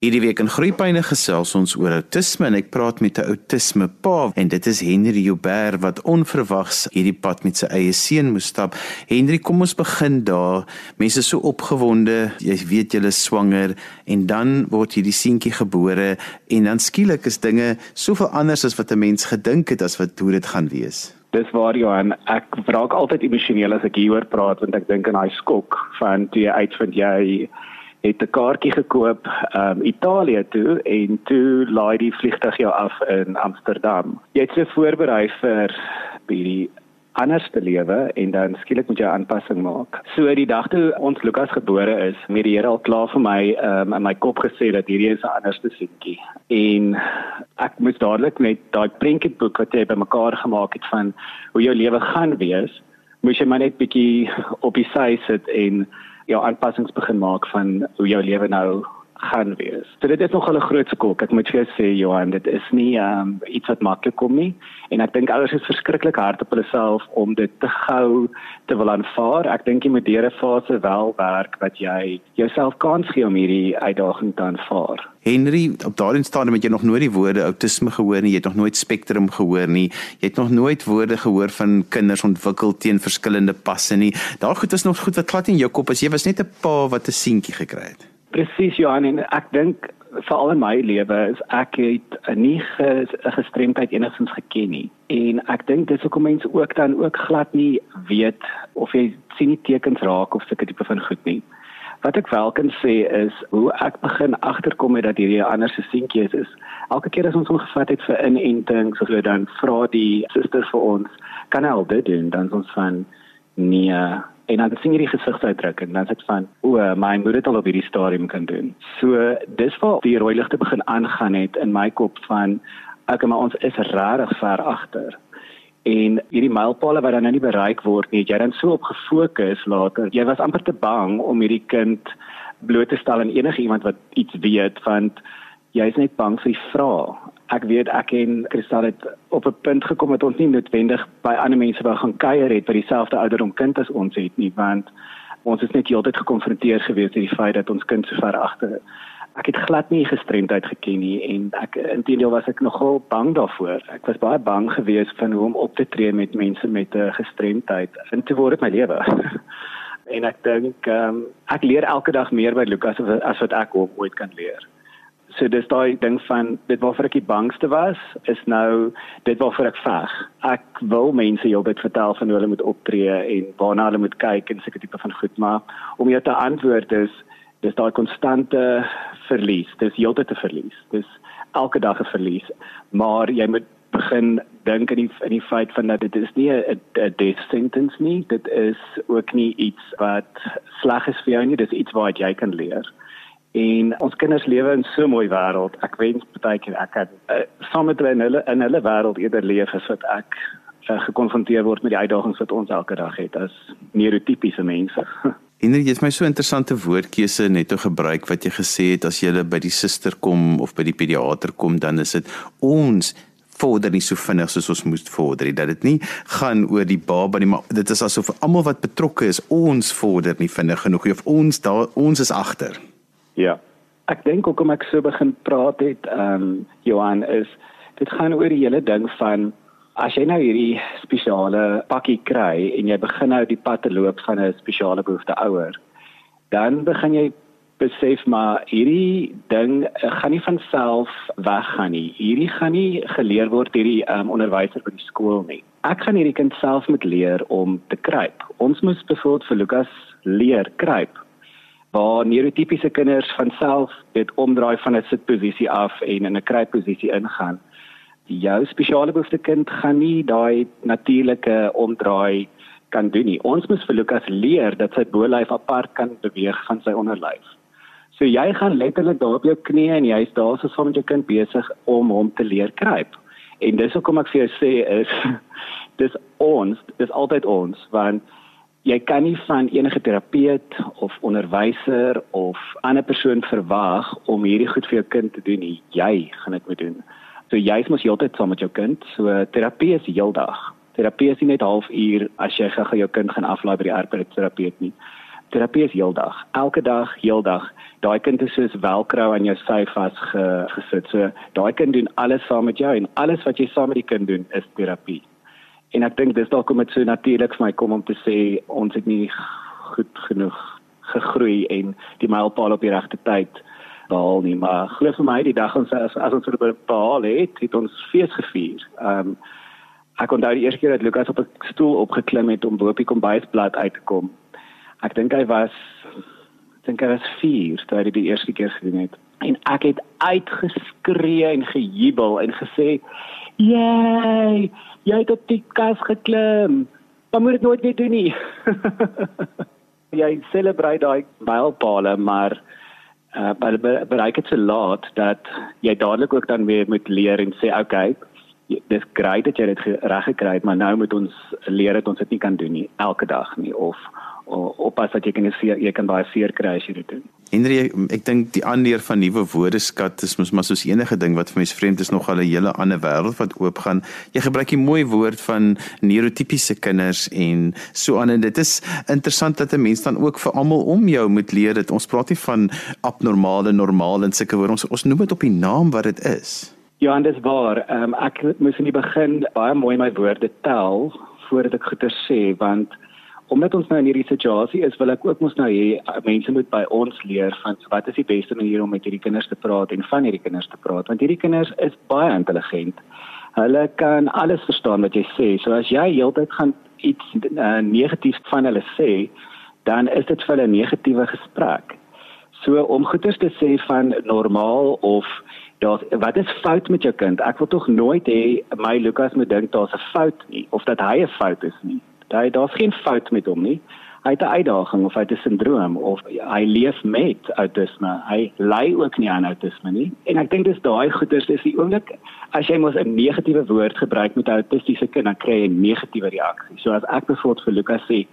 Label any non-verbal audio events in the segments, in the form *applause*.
Hierdie week in Groepyne gesels ons oor outisme en ek praat met 'n outisme pa en dit is Henry Joubert wat onverwags hierdie pad met sy eie seun moes stap. Henry, kom ons begin daar. Mense is so opgewonde, jy weet jy is swanger en dan word hierdie seentjie gebore en dan skielik is dinge soveel anders as wat 'n mens gedink het as wat hoe dit gaan wees. Dis waar Johan, ek raak altyd emosioneel as ek hieroor praat want ek dink aan daai skok van toe jy uitvind jy het 'n kaartjie gekoop um Italië toe en toe laai die vliegtuig jou af in Amsterdam. Jy het se voorberei vir hierdie anders te lewe en dan skielik moet jy aanpassing maak. So die dag toe ons Lukas gebore is, het die Here al klaar vir my um in my kop gesê dat hierdie is 'n anderste seentjie. En ek moes dadelik net daai prentjieboek wat jy bymekaar gemaak het van hoe jou lewe gaan wees, moes jy maar net bietjie op die sy sit en jou aanpassings begin maak van hoe jou lewe nou gaan wees. So dit is nog 'n groot skok. Ek moet vir jou sê Johan, dit is nie um, iets wat maklik kom nie en ek dink ouers is verskriklik hard op hulle self om dit te gou te wil aanvaar. Ek dink jy moet deur 'n fase wel werk wat jy jouself kans gee om hierdie uitdaging te aanvaar. Henry, op daardie stadium het jy nog nooit die woorde outisme gehoor nie, jy het nog nooit spektrum gehoor nie. Jy het nog nooit woorde gehoor van kinders ontwikkel teen verskillende passe nie. Daar goed is nog goed wat glad in jou kop is. Jy was net 'n pa wat 'n seentjie gekry het. Presies Johan en ek dink veral in my lewe is ek het nie 'n gestremdheid enigsins geken nie en ek dink dis hoekom mense ook dan ook glad nie weet of jy sien nie tekens raak of sulke tipe van goed nie. Wat ek wel kan sê is hoe ek begin agterkom het dat hierdie ander se seentjie is, is elke keer as ons hom gevat het vir inenting so dan vra die susters vir ons kan al dit doen dan ons van nee en dan sien jy die gesigsuitdrukking dan sê ek van o my moeder het al op hierdie stadium kan doen. So dis waar die rooi ligte begin aangaan het in my kop van ek maar ons is regtig ver agter. En hierdie mylpale wat dan nou nie bereik word nie jy dan so op gefokus later. Jy was amper te bang om hierdie kind bloot te stel aan enige iemand wat iets weet want jy is net bang vir die vrae ek weet ek en Kristal het op 'n punt gekom dat ons nie noodwendig by ander mense wou gaan kuier het wat dieselfde ouderdom kind as ons het nie want ons is net heeltyd gekonfronteer gewees met die feit dat ons kind so ver agter is. Ek het glad nie gestremdheid geken nie en ek intedeel was ek nogal bang daarvoor. Ek was baie bang geweest van hoe om op te tree met mense met 'n gestremdheid in te word my lewe. *laughs* en ek dink um, ek leer elke dag meer by Lukas as wat ek ooit kan leer. So dis daai ding van dit waarvoor ek die bangste was is nou dit waarvoor ek veg. Ek wil mense heeltyd vertel van hoe hulle moet optree en waarna hulle moet kyk en seker tipe van goed maar om jou te antwoord is dis daai konstante verlies. Dis heeltyd 'n verlies. Dis elke dag 'n verlies. Maar jy moet begin dink in die in die feit van dat dit is nie 'n death sentence nie. Dit is ook nie iets wat sleg is vir jou nie. Dis iets waar jy kan leer en ons kinders lewe in so 'n mooi wêreld. Ek wens baie keer ek het uh, saam met hulle in hulle in hulle wêreld eerder leef as wat ek uh, gekonfronteer word met die uitdagings wat ons elke dag het as neurotipiese mense. *laughs* En jy het my so interessante woordkeuse net gebruik wat jy gesê het as jy by die suster kom of by die pediater kom dan is dit ons vorder nie so vinnig soos ons moes vorder dat dit nie gaan oor die baba nie maar dit is asof almal wat betrokke is ons vorder nie vinnig genoeg of ons daar ons is agter Ja. Ek dink ook om ek so begin praat het, ehm um, Johan is dit gaan oor die hele ding van as jy nou hierdie spesiale pakkie kry en jy begin nou die pad te loop van 'n spesiale behoefte ouer, dan begin jy besef maar hierdie ding uh, gaan nie van self weggaan nie. Hierdie gaan nie geleer word deur die um, onderwyser by die skool nie. Ek gaan hierdie kind self moet leer om te kruip. Ons moet byvoorbeeld vir Lukas leer kruip waar neurotipiese kinders van self dit omdraai van 'n sitposisie af en in 'n kruipposisie ingaan. Jou spesiale behoefte kind gaan nie daai natuurlike omdraai kan doen nie. Ons moet vir Lukas leer dat sy bolyf apart kan beweeg van sy onderlyf. So jy gaan letterlik daar op jou knieë en jy's daar so saam met jou kind besig om hom te leer kruip. En dis hoekom ek vir jou sê is *laughs* dis ons, dis altyd ons want jy kan nie van enige terapeut of onderwyser of ander persoon verwag om hierdie goed vir jou kind te doen nie. Jy gaan dit moet doen. So jy moet heeltyd saam met jou kind. So terapie is heeldag. Terapie is nie net halfuur as jy gou jou kind gaan aflaai by die ergoterapeut nie. Terapie is heeldag, elke dag, heeldag. Daai kind is soos velcro aan jou sy vasgesit. So daai kind doen alles saam met jou en alles wat jy saam met die kind doen is terapie. En ek dink dis dalk om dit so natuurlik vir my kom om te sê ons het nie goed genoeg gegroei en die mylpaal op die regte tyd behaal nie maar glo vir my die dag ons as, as ons dit behaal het het ons fees gevier. Ehm um, ek onthou die eerste keer dat Lukas op 'n stoel opgeklim het om op die kombuisblad uit te kom. Ek dink hy was ek dink hy was 4 toe hy die eerste keer gedoen het en ek het uitgeskree en gejubel en gesê jy jy het op die kas geklim. Maar moet dit nooit weer doen nie. *laughs* jy selebreit daai mylpale maar uh bereik dit so laat dat jy dadelik ook dan weer moet leer en sê okay dis grait dat jy dit reg gekry het maar nou moet ons leer dat ons dit nie kan doen nie elke dag nie of oppas dat jy kan seer jy kan baie seer kry as jy dit doen. Henry ek dink die aanleer van nuwe woordeskat is mos maar soos enige ding wat vir mense vreemd is nog al 'n hele ander wêreld wat oopgaan. Jy gebruik 'n mooi woord van neurotipiese kinders en so aan en dit is interessant dat 'n mens dan ook vir almal om jou moet leer dat ons praat nie van abnormale normaal en sulke woorde ons ons noem dit op die naam wat dit is. Ja, en dis waar. Um, ek moet in die begin baie mooi my woorde tel voordat ek goeie sê want omdat ons nou in hierdie situasie is, wil ek ook mos nou hê uh, mense moet by ons leer van wat is die beste manier om met hierdie kinders te praat en van hierdie kinders te praat want hierdie kinders is baie intelligent. Hulle kan alles verstaan wat jy sê. So as jy heeltyd gaan iets uh, negatief van hulle sê, dan is dit vir hulle 'n negatiewe gesprek. So om goeters te sê van normaal of daar's wat is fout met jou kind? Ek wil tog nooit hê my Lukas moet dink daar's 'n fout nie of dat hy 'n fout is nie. Hy daar's geen fout met hom nie. Hy het 'n uitdaging of hy het 'n sindroom of hy leef met autisme. Hy ly ook nie aan autisme nie. En ek dink dis daai goeters is die oomblik as jy mos 'n negatiewe woord gebruik met autistiese kind, dan kry jy 'n negatiewe reaksie. So as ek byvoorbeeld vir Lukas sê,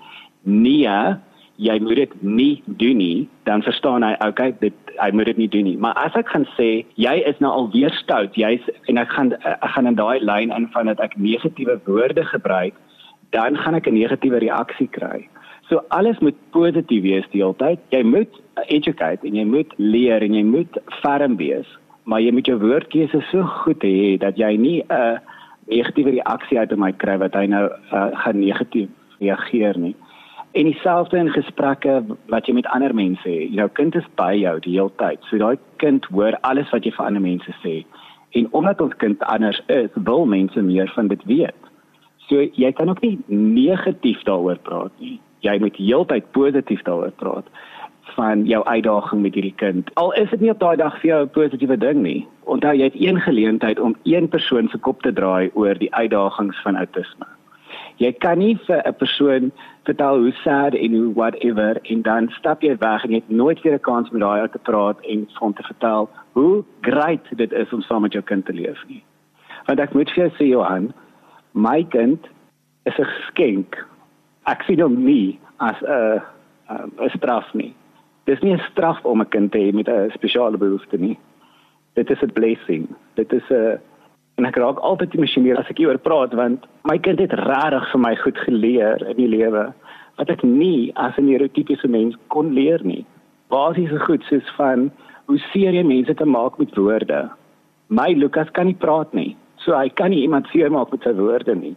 "Nee, jy moet dit nie doen nie," dan verstaan hy, "Okay, dit hy moet dit nie doen nie." Maar as ek gaan sê, "Jy is nou alweer stout," jy's en ek gaan ek gaan in daai lyn in van dat ek negatiewe woorde gebruik dan gaan ek 'n negatiewe reaksie kry. So alles moet positief wees die hele tyd. Jy moet educate en jy moet leer en jy moet ferm wees, maar jy moet jou woordkeuse so goed hê dat jy nie 'n negatiewe reaksie uit my kry wat hy nou uh, gaan negatief reageer nie. En dieselfde in gesprekke wat jy met ander mense het. Jou kind is by jou die hele tyd. So daai kind hoor alles wat jy vir ander mense sê. En omdat ons kind anders is, wil mense meer van dit weet. So jy kan ook nie negatief daaroor praat nie. Jy moet heeltyd positief daaroor praat van jou uitdaging met hierdie kind. Al is dit nie op daai dag vir jou 'n positiewe ding nie. Onthou jy het een geleentheid om een persoon se kop te draai oor die uitdagings van autisme. Jy kan nie vir 'n persoon vertel hoe sad en hoe whatever en dan stap jy weg en jy het nooit weer 'n kans met daai ou te praat en hom te vertel hoe great dit is om saam met jou kind te leef nie. Want ek moet vir jou sê Johan, my kind is 'n geskenk. Ek sien hom nie as 'n 'n straf nie. Dis nie 'n straf om 'n kind te hê met 'n spesiale behoefte nie. Dit is 'n blessing. Dit is 'n en ek raak altyd emosioneel as ek hieroor praat want my kind het regtig vir my goed geleer in die lewe wat ek nie as 'n neurotipiese mens kon leer nie. Basiese goed soos van hoe seer jy mense te maak met woorde. My Lukas kan nie praat nie. So hy kan nie iemand seermaak met sy woorde nie.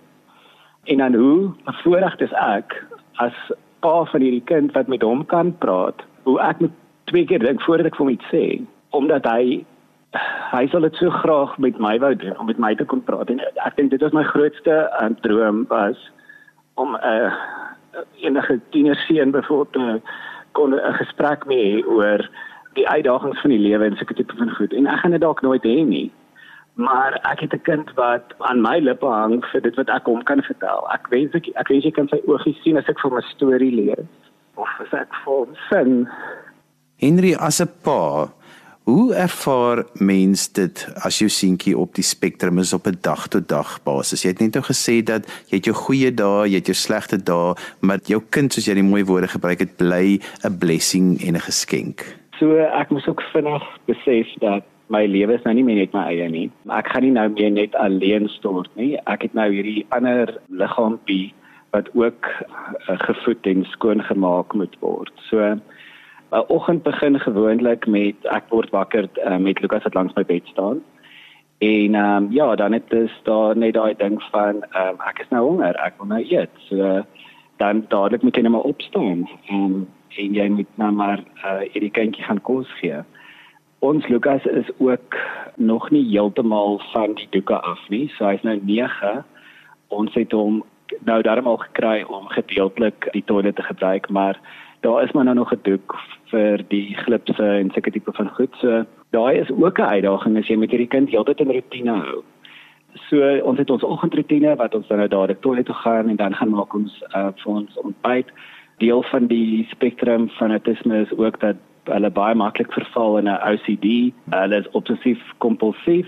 En dan hoe bevoorreg is ek as pa van hierdie kind wat met hom kan praat, hoe ek moet twee keer dink voordat ek vir hom iets sê, omdat hy hy sal dit so graag met my wou doen om met my te kon praat. En ek dink dit was my grootste uh, droom was om 'n uh, enige tienerseun byvoorbeeld uh, kon 'n gesprek mee hê oor die uitdagings van die lewe en sulke tipe van goed. En ek gaan dit dalk nooit hê nie maar ek het 'n kind wat aan my lippe hang vir dit wat ek hom kan vertel. Ek wens ek ek wens jy kan sy oogies sien as ek vir my storie lees of as ek vir sin. Henry as 'n pa, hoe ervaar mens dit as jou seentjie op die spektrum is op 'n dag tot dag basis? Jy het net nou gesê dat jy het jou goeie dae, jy het jou slegte dae, maar jou kind soos jy die mooi woorde gebruik het, bly 'n blessing en 'n geskenk. So ek moet ook vinnig besef dat my lewe is nou nie meer net my eie nie. Ek gaan nie nou meer net alleen stort nie. Ek het nou hierdie ander liggaampie wat ook uh, gevoed en skoon gemaak moet word. So 'n uh, oggend begin gewoonlik met ek word wakker uh, met Lukas wat langs my bed staan. En ehm um, ja, dan het dit daar net daai ding van ehm um, ek is nou honger, ek wil nou eet. So dan dadelik moet jy net maar opstaan en en jy moet nou maar uh, hierdie kindjie gaan kos gee. Ons Lukas is ook nog nie heeltemal van die doeke af nie. So hy's nou 9. Ons het hom nou daarom al gekry om gedeeltelik die toilet te gebruik, maar daar is maar nou nog 'n doek vir die glipse en sulke tipe van goed. So daai is ook 'n uitdaging as jy met hierdie kind heeltyd in rotine hou. So ons het ons oggendroetine wat ons dan nou dadelik toilet toe gaan en dan gaan maak ons uh, vir ons ontbyt. Deel van die spektrum van autisme is ook dat hulle baie maklik verval in 'n OCD. Hulle is obsessief kompulsief.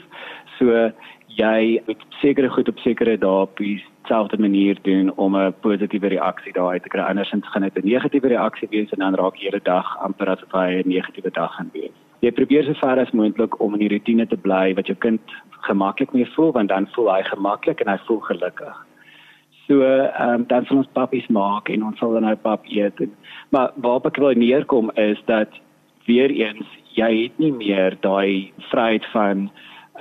So jy moet sekere goed op sekere dae op dieselfde manier doen om 'n positiewe reaksie daai te kry. Andersins gaan dit 'n negatiewe reaksie wees en dan raak jy hele dag amper asof hy 'n negatiewe dag gaan wees. Jy probeer so ver as moontlik om in die rotine te bly wat jou kind gemaklik mee voel want dan voel hy gemaklik en hy voel gelukkig. So, ehm um, dan sal ons pappies maak en ons sal dan nou pap eet. En, maar waarop ek wil neerkom is dat weer eens jy het nie meer daai vryheid van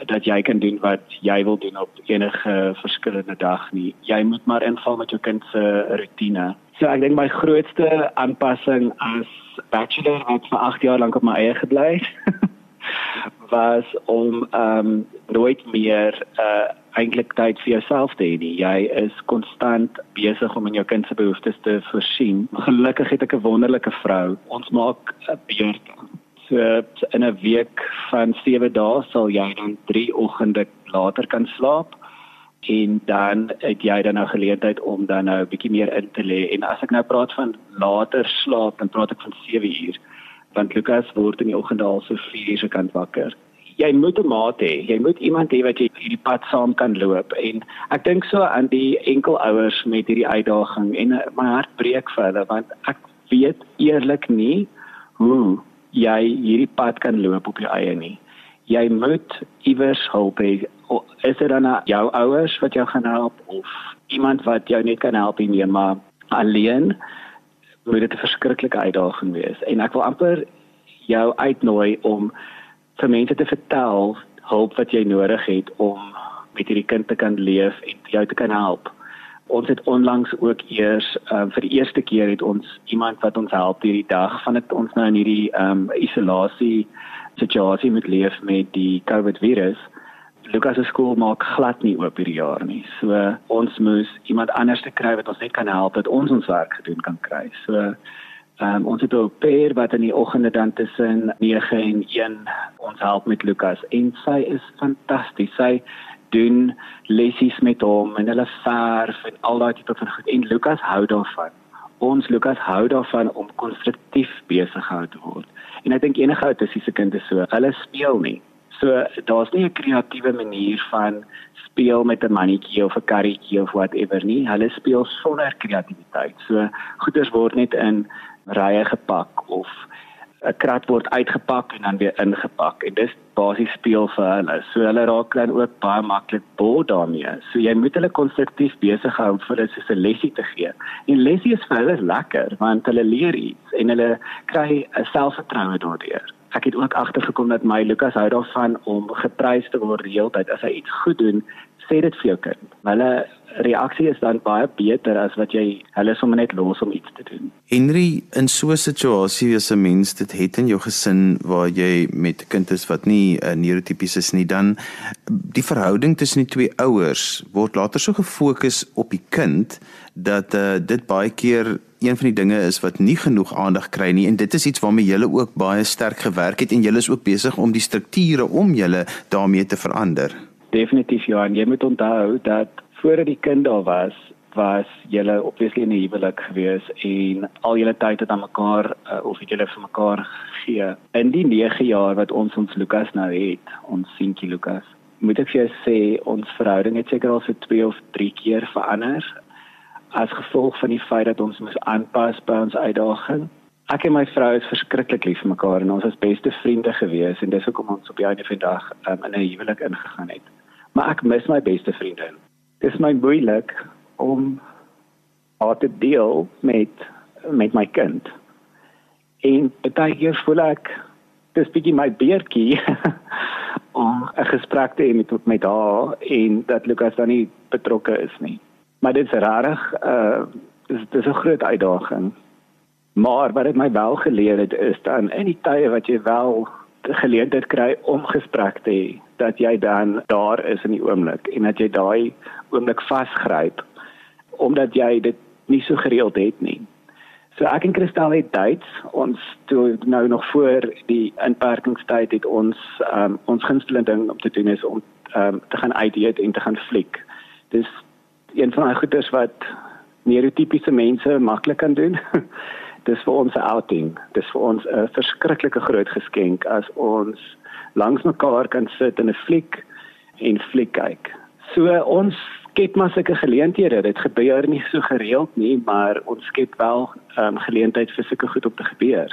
dat jy kan doen wat jy wil doen op enige verskillende dag nie. Jy moet maar inval met jou kind se roetine. So ek dink my grootste aanpassing as bachelor wat vir 8 jaar lank op my eie gebly het *laughs* was om ehm um, nooit meer uh eintlik tyd vir jouself te hê nie. Jy is konstant besig om in jou kind se behoeftes te voorsien. Gelukkig het ek 'n wonderlike vrou. Ons maak 'n beurt so in 'n week van 7 dae sal jy dan 3 oggende later kan slaap en dan het jy dan nou geleentheid om dan nou 'n bietjie meer in te lê en as ek nou praat van later slaap dan praat ek van 7 uur want Lukas word in die oggend al so 4 uur se kant wakker jy moet 'n maat hê jy moet iemand hê wat jy hierdie pad saam kan loop en ek dink so aan die enkel ouers met hierdie uitdaging en my hart breek vir hulle want ek weet eerlik nie hoe jy hierdie pad kan loop op jou eie nie. Jy moet iewers hulp hê. Is dit dan jou ouers wat jou gaan help of iemand wat jou net kan help nie, maar alleen moet dit 'n verskriklike uitdaging wees. En ek wil amper jou uitnooi om vir mense te vertel hulp wat jy nodig het om met hierdie kind te kan leef en jou te kan help ons het onlangs ook eers um, vir die eerste keer het ons iemand wat ons help hierdie dag van dit ons nou in hierdie um, isolasie situasie met leef met die COVID virus. Lucas se skool maak glad nie oop hierdie jaar nie. So ons moes iemand anders te kry wat ons net kan help dat ons ons werk gedoen kan kry. So Um, ons het 'n pair wat in die oggende dan tussen 9 en 1 ons help met Lukas en sy is fantasties. Sy doen lessies met hom en hulle verf en al daai tipe van goed en Lukas hou daarvan. Ons Lukas hou daarvan om konstruktief besig gehou te word. En ek dink enige autistiese kind is so, hulle speel nie. So daar's nie 'n kreatiewe manier van speel met 'n mannetjie of 'n karretjie of whatever nie. Hulle speel sonder kreatiwiteit. So goeders word net in rye gepak of 'n krat word uitgepak en dan weer ingepak en dis basies speel vir hulle. So hulle raak dan ook baie maklik bol daarmee. So jy moet hulle konstruktief besig hou vir hulle soos 'n lesie te gee. En lesie is vir hulle lekker want hulle leer iets en hulle kry 'n selfvertroue daardeur. Ek het ook agtergekom dat my Lukas hou daarvan om geprys te word die hele tyd as hy iets goed doen, sê dit vir jou kind. Hulle reaksie is dan baie beter as wat jy hulle sommer net los om iets te doen. Henry, in so 'n situasie as 'n mens dit het in jou gesin waar jy met 'n kind is wat nie uh, neurotipies is nie, dan die verhouding tussen die twee ouers word later so gefokus op die kind dat uh, dit baie keer een van die dinge is wat nie genoeg aandag kry nie en dit is iets waarmee jy ook baie sterk gewerk het en jy is ook besig om die strukture om julle daarmee te verander. Definitief Johan, jy moet onthou dat voordat die kind daar was, was julle obviously in 'n huwelik gewees en al julle tyd het aan mekaar uh, of het julle vir mekaar gegee. In die 9 jaar wat ons ons Lukas nou het, ons seentjie Lukas, moet ek vir jou sê ons verhouding het seker al so 2 of 3 keer verander as gevolg van die feit dat ons moes aanpas by ons uitdaging. Ek en my vrou is verskriklik lief vir mekaar en ons is beste vriende gewees en dis hoekom ons op die einde van die dag um, in 'n huwelik ingegaan het. Maar ek mis my beste vriendin. Dit is my moeilik om haar te deel met met my kind. En baie keer voel ek dis bietjie my beertjie *laughs* om 'n gesprek te hê met met haar en dat Lukas dan nie betrokke is nie. Maar dit is rarig, uh dis dis 'n groot uitdaging. Maar wat dit my wel geleer het is dan in die tye wat jy wel geleentheid kry om gesprek te hê, dat jy dan daar is in die oomblik en dat jy daai oomblik vasgryp omdat jy dit nie so gereeld het nie. So ek en Kristal het dates ons toe nou nog voor die inperkingstyd het ons um, ons gunsteling ding om te doen is om um, te gaan uit eet en te gaan fliek. Dis een van daai goeders wat neurotipiese mense maklik kan doen. *laughs* Dis vir ons 'n outing. Dis vir ons 'n verskriklike groot geskenk as ons langs mekaar kan sit in 'n fliek en fliek kyk. So ons skep maar sulke geleenthede. Dit gebeur nie so gereeld nie, maar ons skep wel ehm um, geleentheid vir sulke goed om te gebeur.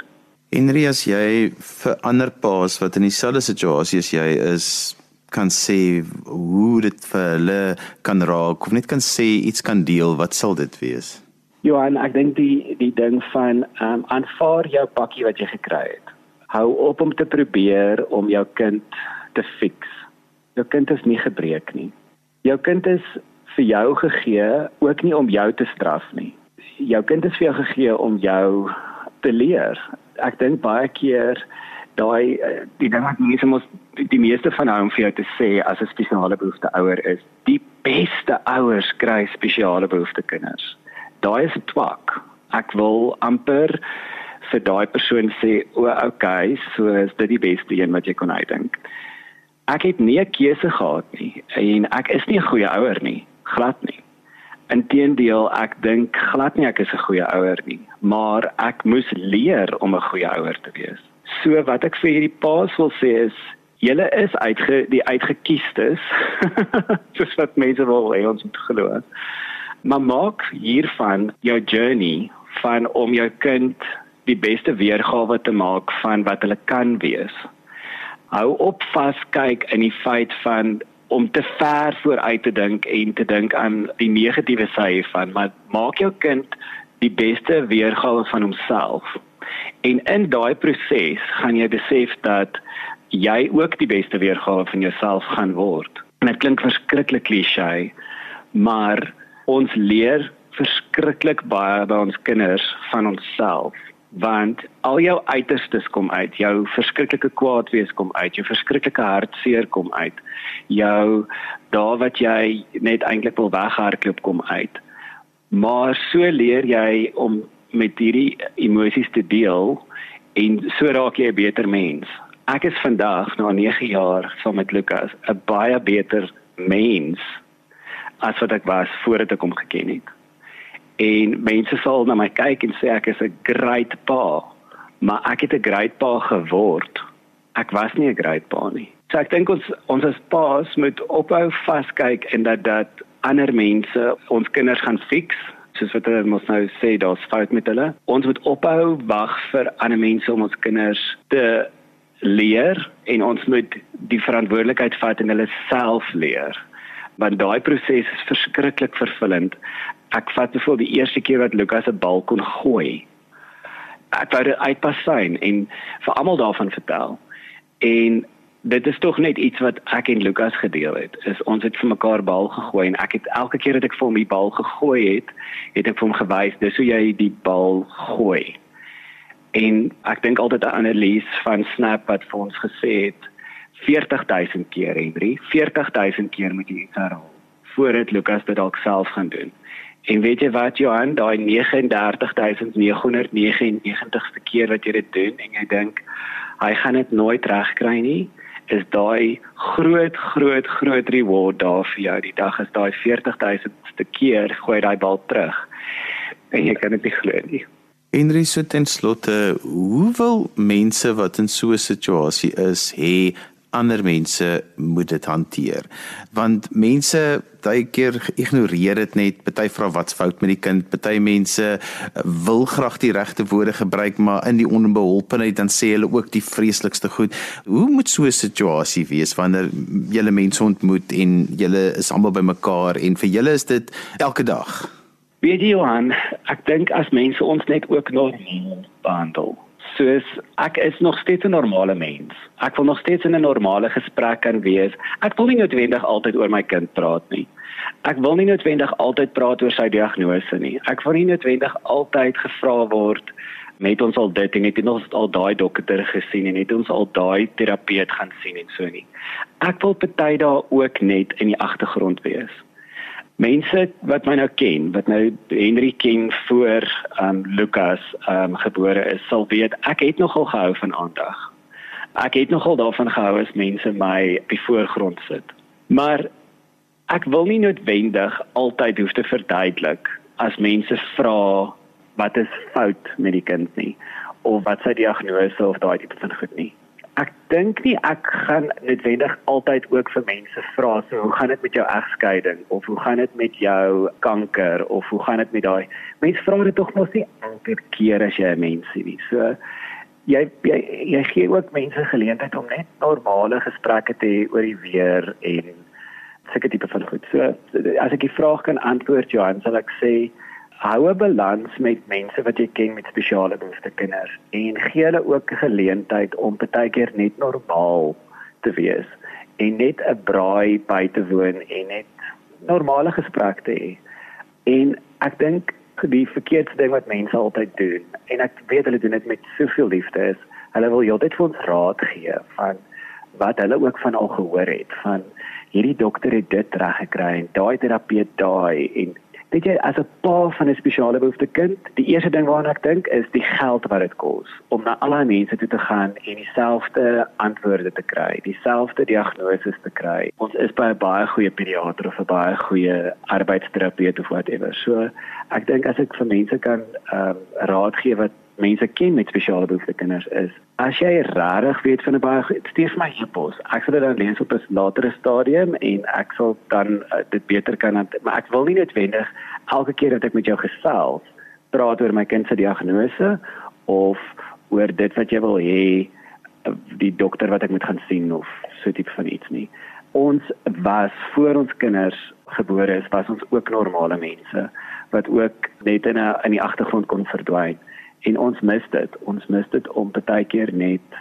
Henry, as jy vir ander paas wat in dieselfde situasie as jy is, kan sê hoe dit vir hulle kan raak of net kan sê iets kan deel, wat sal dit wees? Johan, ek dink die die ding van ehm um, aanvaar jou pakkie wat jy gekry het. Hou op om te probeer om jou kind te fix. Jou kind is nie gebreek nie. Jou kind is vir jou gegee ook nie om jou te straf nie. Jou kind is vir jou gegee om jou te leer. Ek dink baie keer daai die ding wat mense mos die meeste van hom vir jou te sê as 'n spesiale behoefte ouer is, die beste ouers kry spesiale behoefte kinders. Daai is twak. Ek wil amper vir daai persoon sê, "O, okay, so is dit die beste een wat jy kon uitdink." Ek het nie 'n keuse gehad nie en ek is nie 'n goeie ouer nie glad nie. Inteendeel, ek dink glad nie ek is 'n goeie ouer nie, maar ek moes leer om 'n goeie ouer te wees. So wat ek vir hierdie paas wil sê is Julle is uitge die uitgekiestes. *laughs* Soos wat mense wil hê ons moet glo. Maar maak hiervan jou journey van om jou kind die beste weergawe te maak van wat hulle kan wees. Hou op vas kyk in die feit van om te ver vooruit te dink en te dink aan die negatiewe sy van maar maak jou kind die beste weergawe van homself. En in daai proses gaan jy besef dat jy ook die beste weergawe van jouself gaan word. En dit klink verskriklik klisjé, maar ons leer verskriklik baie by ons kinders van onsself want al jou uiterstes kom uit jou verskriklike kwaad wees kom uit jou verskriklike hartseer kom uit jou daar wat jy net eintlik wil weghardloop kom uit. Maar so leer jy om met hierdie emosies te deel en so raak jy 'n beter mens. Ek is vandag na 9 jaar saam met Lukas 'n baie beter mens as wat ek was voordat ek hom geken het. En mense sal na my kyk en sê ek is 'n great pa maar ek het 'n great pa geword. Ek was nie 'n great pa nie. So ek dink ons ons as paas moet ophou vaskyk en dat dat ander mense ons kinders gaan fix soos wat hulle mos nou sê daar's fout met hulle. Ons moet ophou wag vir ander mense om ons kinders te leer en ons moet die verantwoordelikheid vat en hulle self leer want daai proses is verskriklik vervullend ek vat bevoel die eerste keer wat Lukas 'n bal kon gooi. Ek wou dit uitpas sien en vir almal daarvan vertel. En dit is tog net iets wat ek en Lukas gedeel het. Is ons het vir mekaar bal gegooi en ek het elke keer dat ek vir hom die bal gegooi het, het ek vir hom gewys dis hoe jy die bal gooi. En ek dink altyd aan 'n lees van Snap wat vir ons gesê het 40000 keer Henry, 40000 keer moet jy dit herhaal voordat Lukas dit dalk self gaan doen. En weet jy wat Johan, daai 39999ste keer wat jy dit doen en jy dink hy gaan dit nooit regkry nie, is daai groot groot groot reward daar vir jou. Die dag is daai 40000ste keer gooi daai bal terug. En jy kan dit nie glo nie. Henry so ten slotte, hoe wil mense wat in so 'n situasie is, hê ander mense moet dit hanteer. Want mense baie keer ignoreer dit net. Party vra wat's fout met die kind. Party mense eh, wil graag die regte woorde gebruik, maar in die onbeholpenheid dan sê hulle ook die vreeslikste goed. Hoe moet so 'n situasie wees wanneer julle mense ontmoet en julle is almal bymekaar en vir julle is dit elke dag? Weet jy Johan, ek dink as mense ons net ook normaal behandel. Soos ek is nog steeds 'n normale mens. Ek wil nog steeds in 'n normale gesprek kan wees. Ek wil nie noodwendig altyd oor my kind praat nie. Ek wil nie noodwendig altyd praat oor sy diagnose nie. Ek wil nie noodwendig altyd gevra word met ons al dit en het ons al daai dokter gesien en het ons al daai terapeut gaan sien en so nie. Ek wil party daar ook net in die agtergrond wees mense wat my nou ken, wat nou Henry ken voor um Lukas um gebore is, sal weet ek het nogal gehou van aandag. Ek het nogal daarvan gehou as mense my op die voorgrond sit. Maar ek wil nie noodwendig altyd hoef te verduidelik as mense vra wat is fout met die kind nie of wat sy diagnose of daai tipe van goed nie ek dink nie ek gaan noodwendig altyd ook vir mense vra so hoe gaan dit met jou egskeiding? Of hoe gaan dit met jou kanker? Of hoe gaan dit met daai? Mense vra dit tog mos nie elke keer as jy 'n mens is nie. So jy jy jy gee ook mense geleentheid om net normale gesprekke te hê oor die weer en sulke tipe van goed. So as ek die vraag kan antwoord Johan sal ek sê hou 'n balans met mense wat jy ken met spesiale behoeftes kinders en gee hulle ook geleentheid om partykeer net normaal te wees en net 'n braai by te woon en net normale gesprekke te hê. En ek dink die verkeerde ding wat mense altyd doen en ek weet hulle doen dit met soveel liefde is, hulle wil heeltyd vir ons raad gee van wat hulle ook van al gehoor het van hierdie dokter het dit reg gekry en daai terapeut daai en weet jy as 'n pa van 'n spesiale behoefte kind, die eerste ding waaraan ek dink is die geld wat dit kos om na al daai mense toe te gaan en dieselfde antwoorde te kry, dieselfde diagnose te kry. Ons is by 'n baie goeie pediater of 'n baie goeie arbeidsterapeut of whatever. So ek dink as ek vir mense kan ehm um, raad gee wat mense ken met spesiale behoeftes kinders is. As jy regtig weet van 'n baie stuur my e-pos. Ek sal dit dan lees op 'n latere stadium en ek sal dan uh, dit beter kan maar ek wil nie noodwendig elke keer dat ek met jou gesels praat oor my kind se diagnose of oor dit wat jy wil hê uh, die dokter wat ek moet gaan sien of so tipe van iets nie. Ons was voor ons kinders gebore is, was ons ook normale mense wat ook net in 'n in die agtergrond kon verdwyn en ons mis dit. Ons mis dit om baie keer net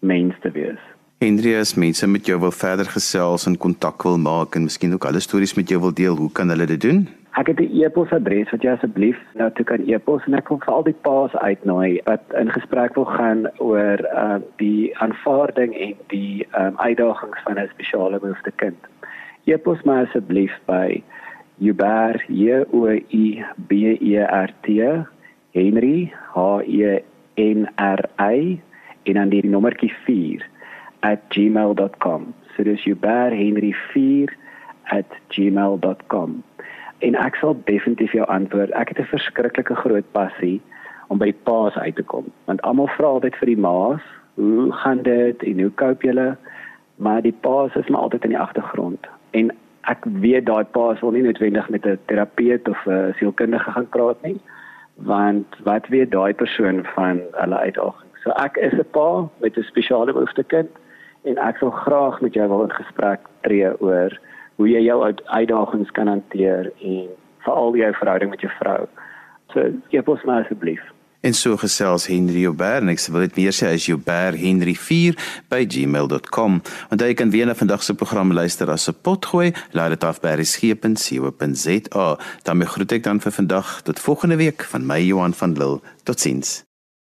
mens te wees. Hendrius mense met jou wil verder gesels en kontak wil maak en miskien ook alle stories met jou wil deel hoe kan hulle dit doen? Ek het 'n e-posadres wat jy asseblief nou toe kan e-pos en ek wil vir al die paas uitnooi wat in gesprek wil gaan oor uh die aanvaarding en die um uitdagings van 'n spesiale behoefte kind. E-pos my asseblief by Uber J O U B E R T Henry H E N R Y en dan die nommertjie 4 @gmail.com. So dis uberhenry4@gmail.com. En ek sal definitief jou antwoord. Ek het 'n verskriklike groot passie om by paas uit te kom. Want almal vra altyd vir die maas, hoe gaan dit en hoe koop julle? Maar die paas is maar altyd in die agtergrond. En ek weet daai paas wil nie noodwendig met 'n terapeut of 'n sielkundige gaan praat nie want wat weet daai persoon van hulle uitdagings. So ek is 'n pa met 'n spesiale behoefte kind en ek wil graag met jou wil in gesprek tree oor hoe jy jou uitdagings kan hanteer en veral jou verhouding met jou vrou. So gee ons maar asseblief En so gesels Henry Joubert en ek wil dit weer sê as Joubert Henry 4 by gmail.com. Want jy kan weer na vandag se program luister as 'n potgooi, laai dit af by resgep.co.za. Dan groet ek dan vir vandag tot volgende week van my Johan van Lille. Totsiens.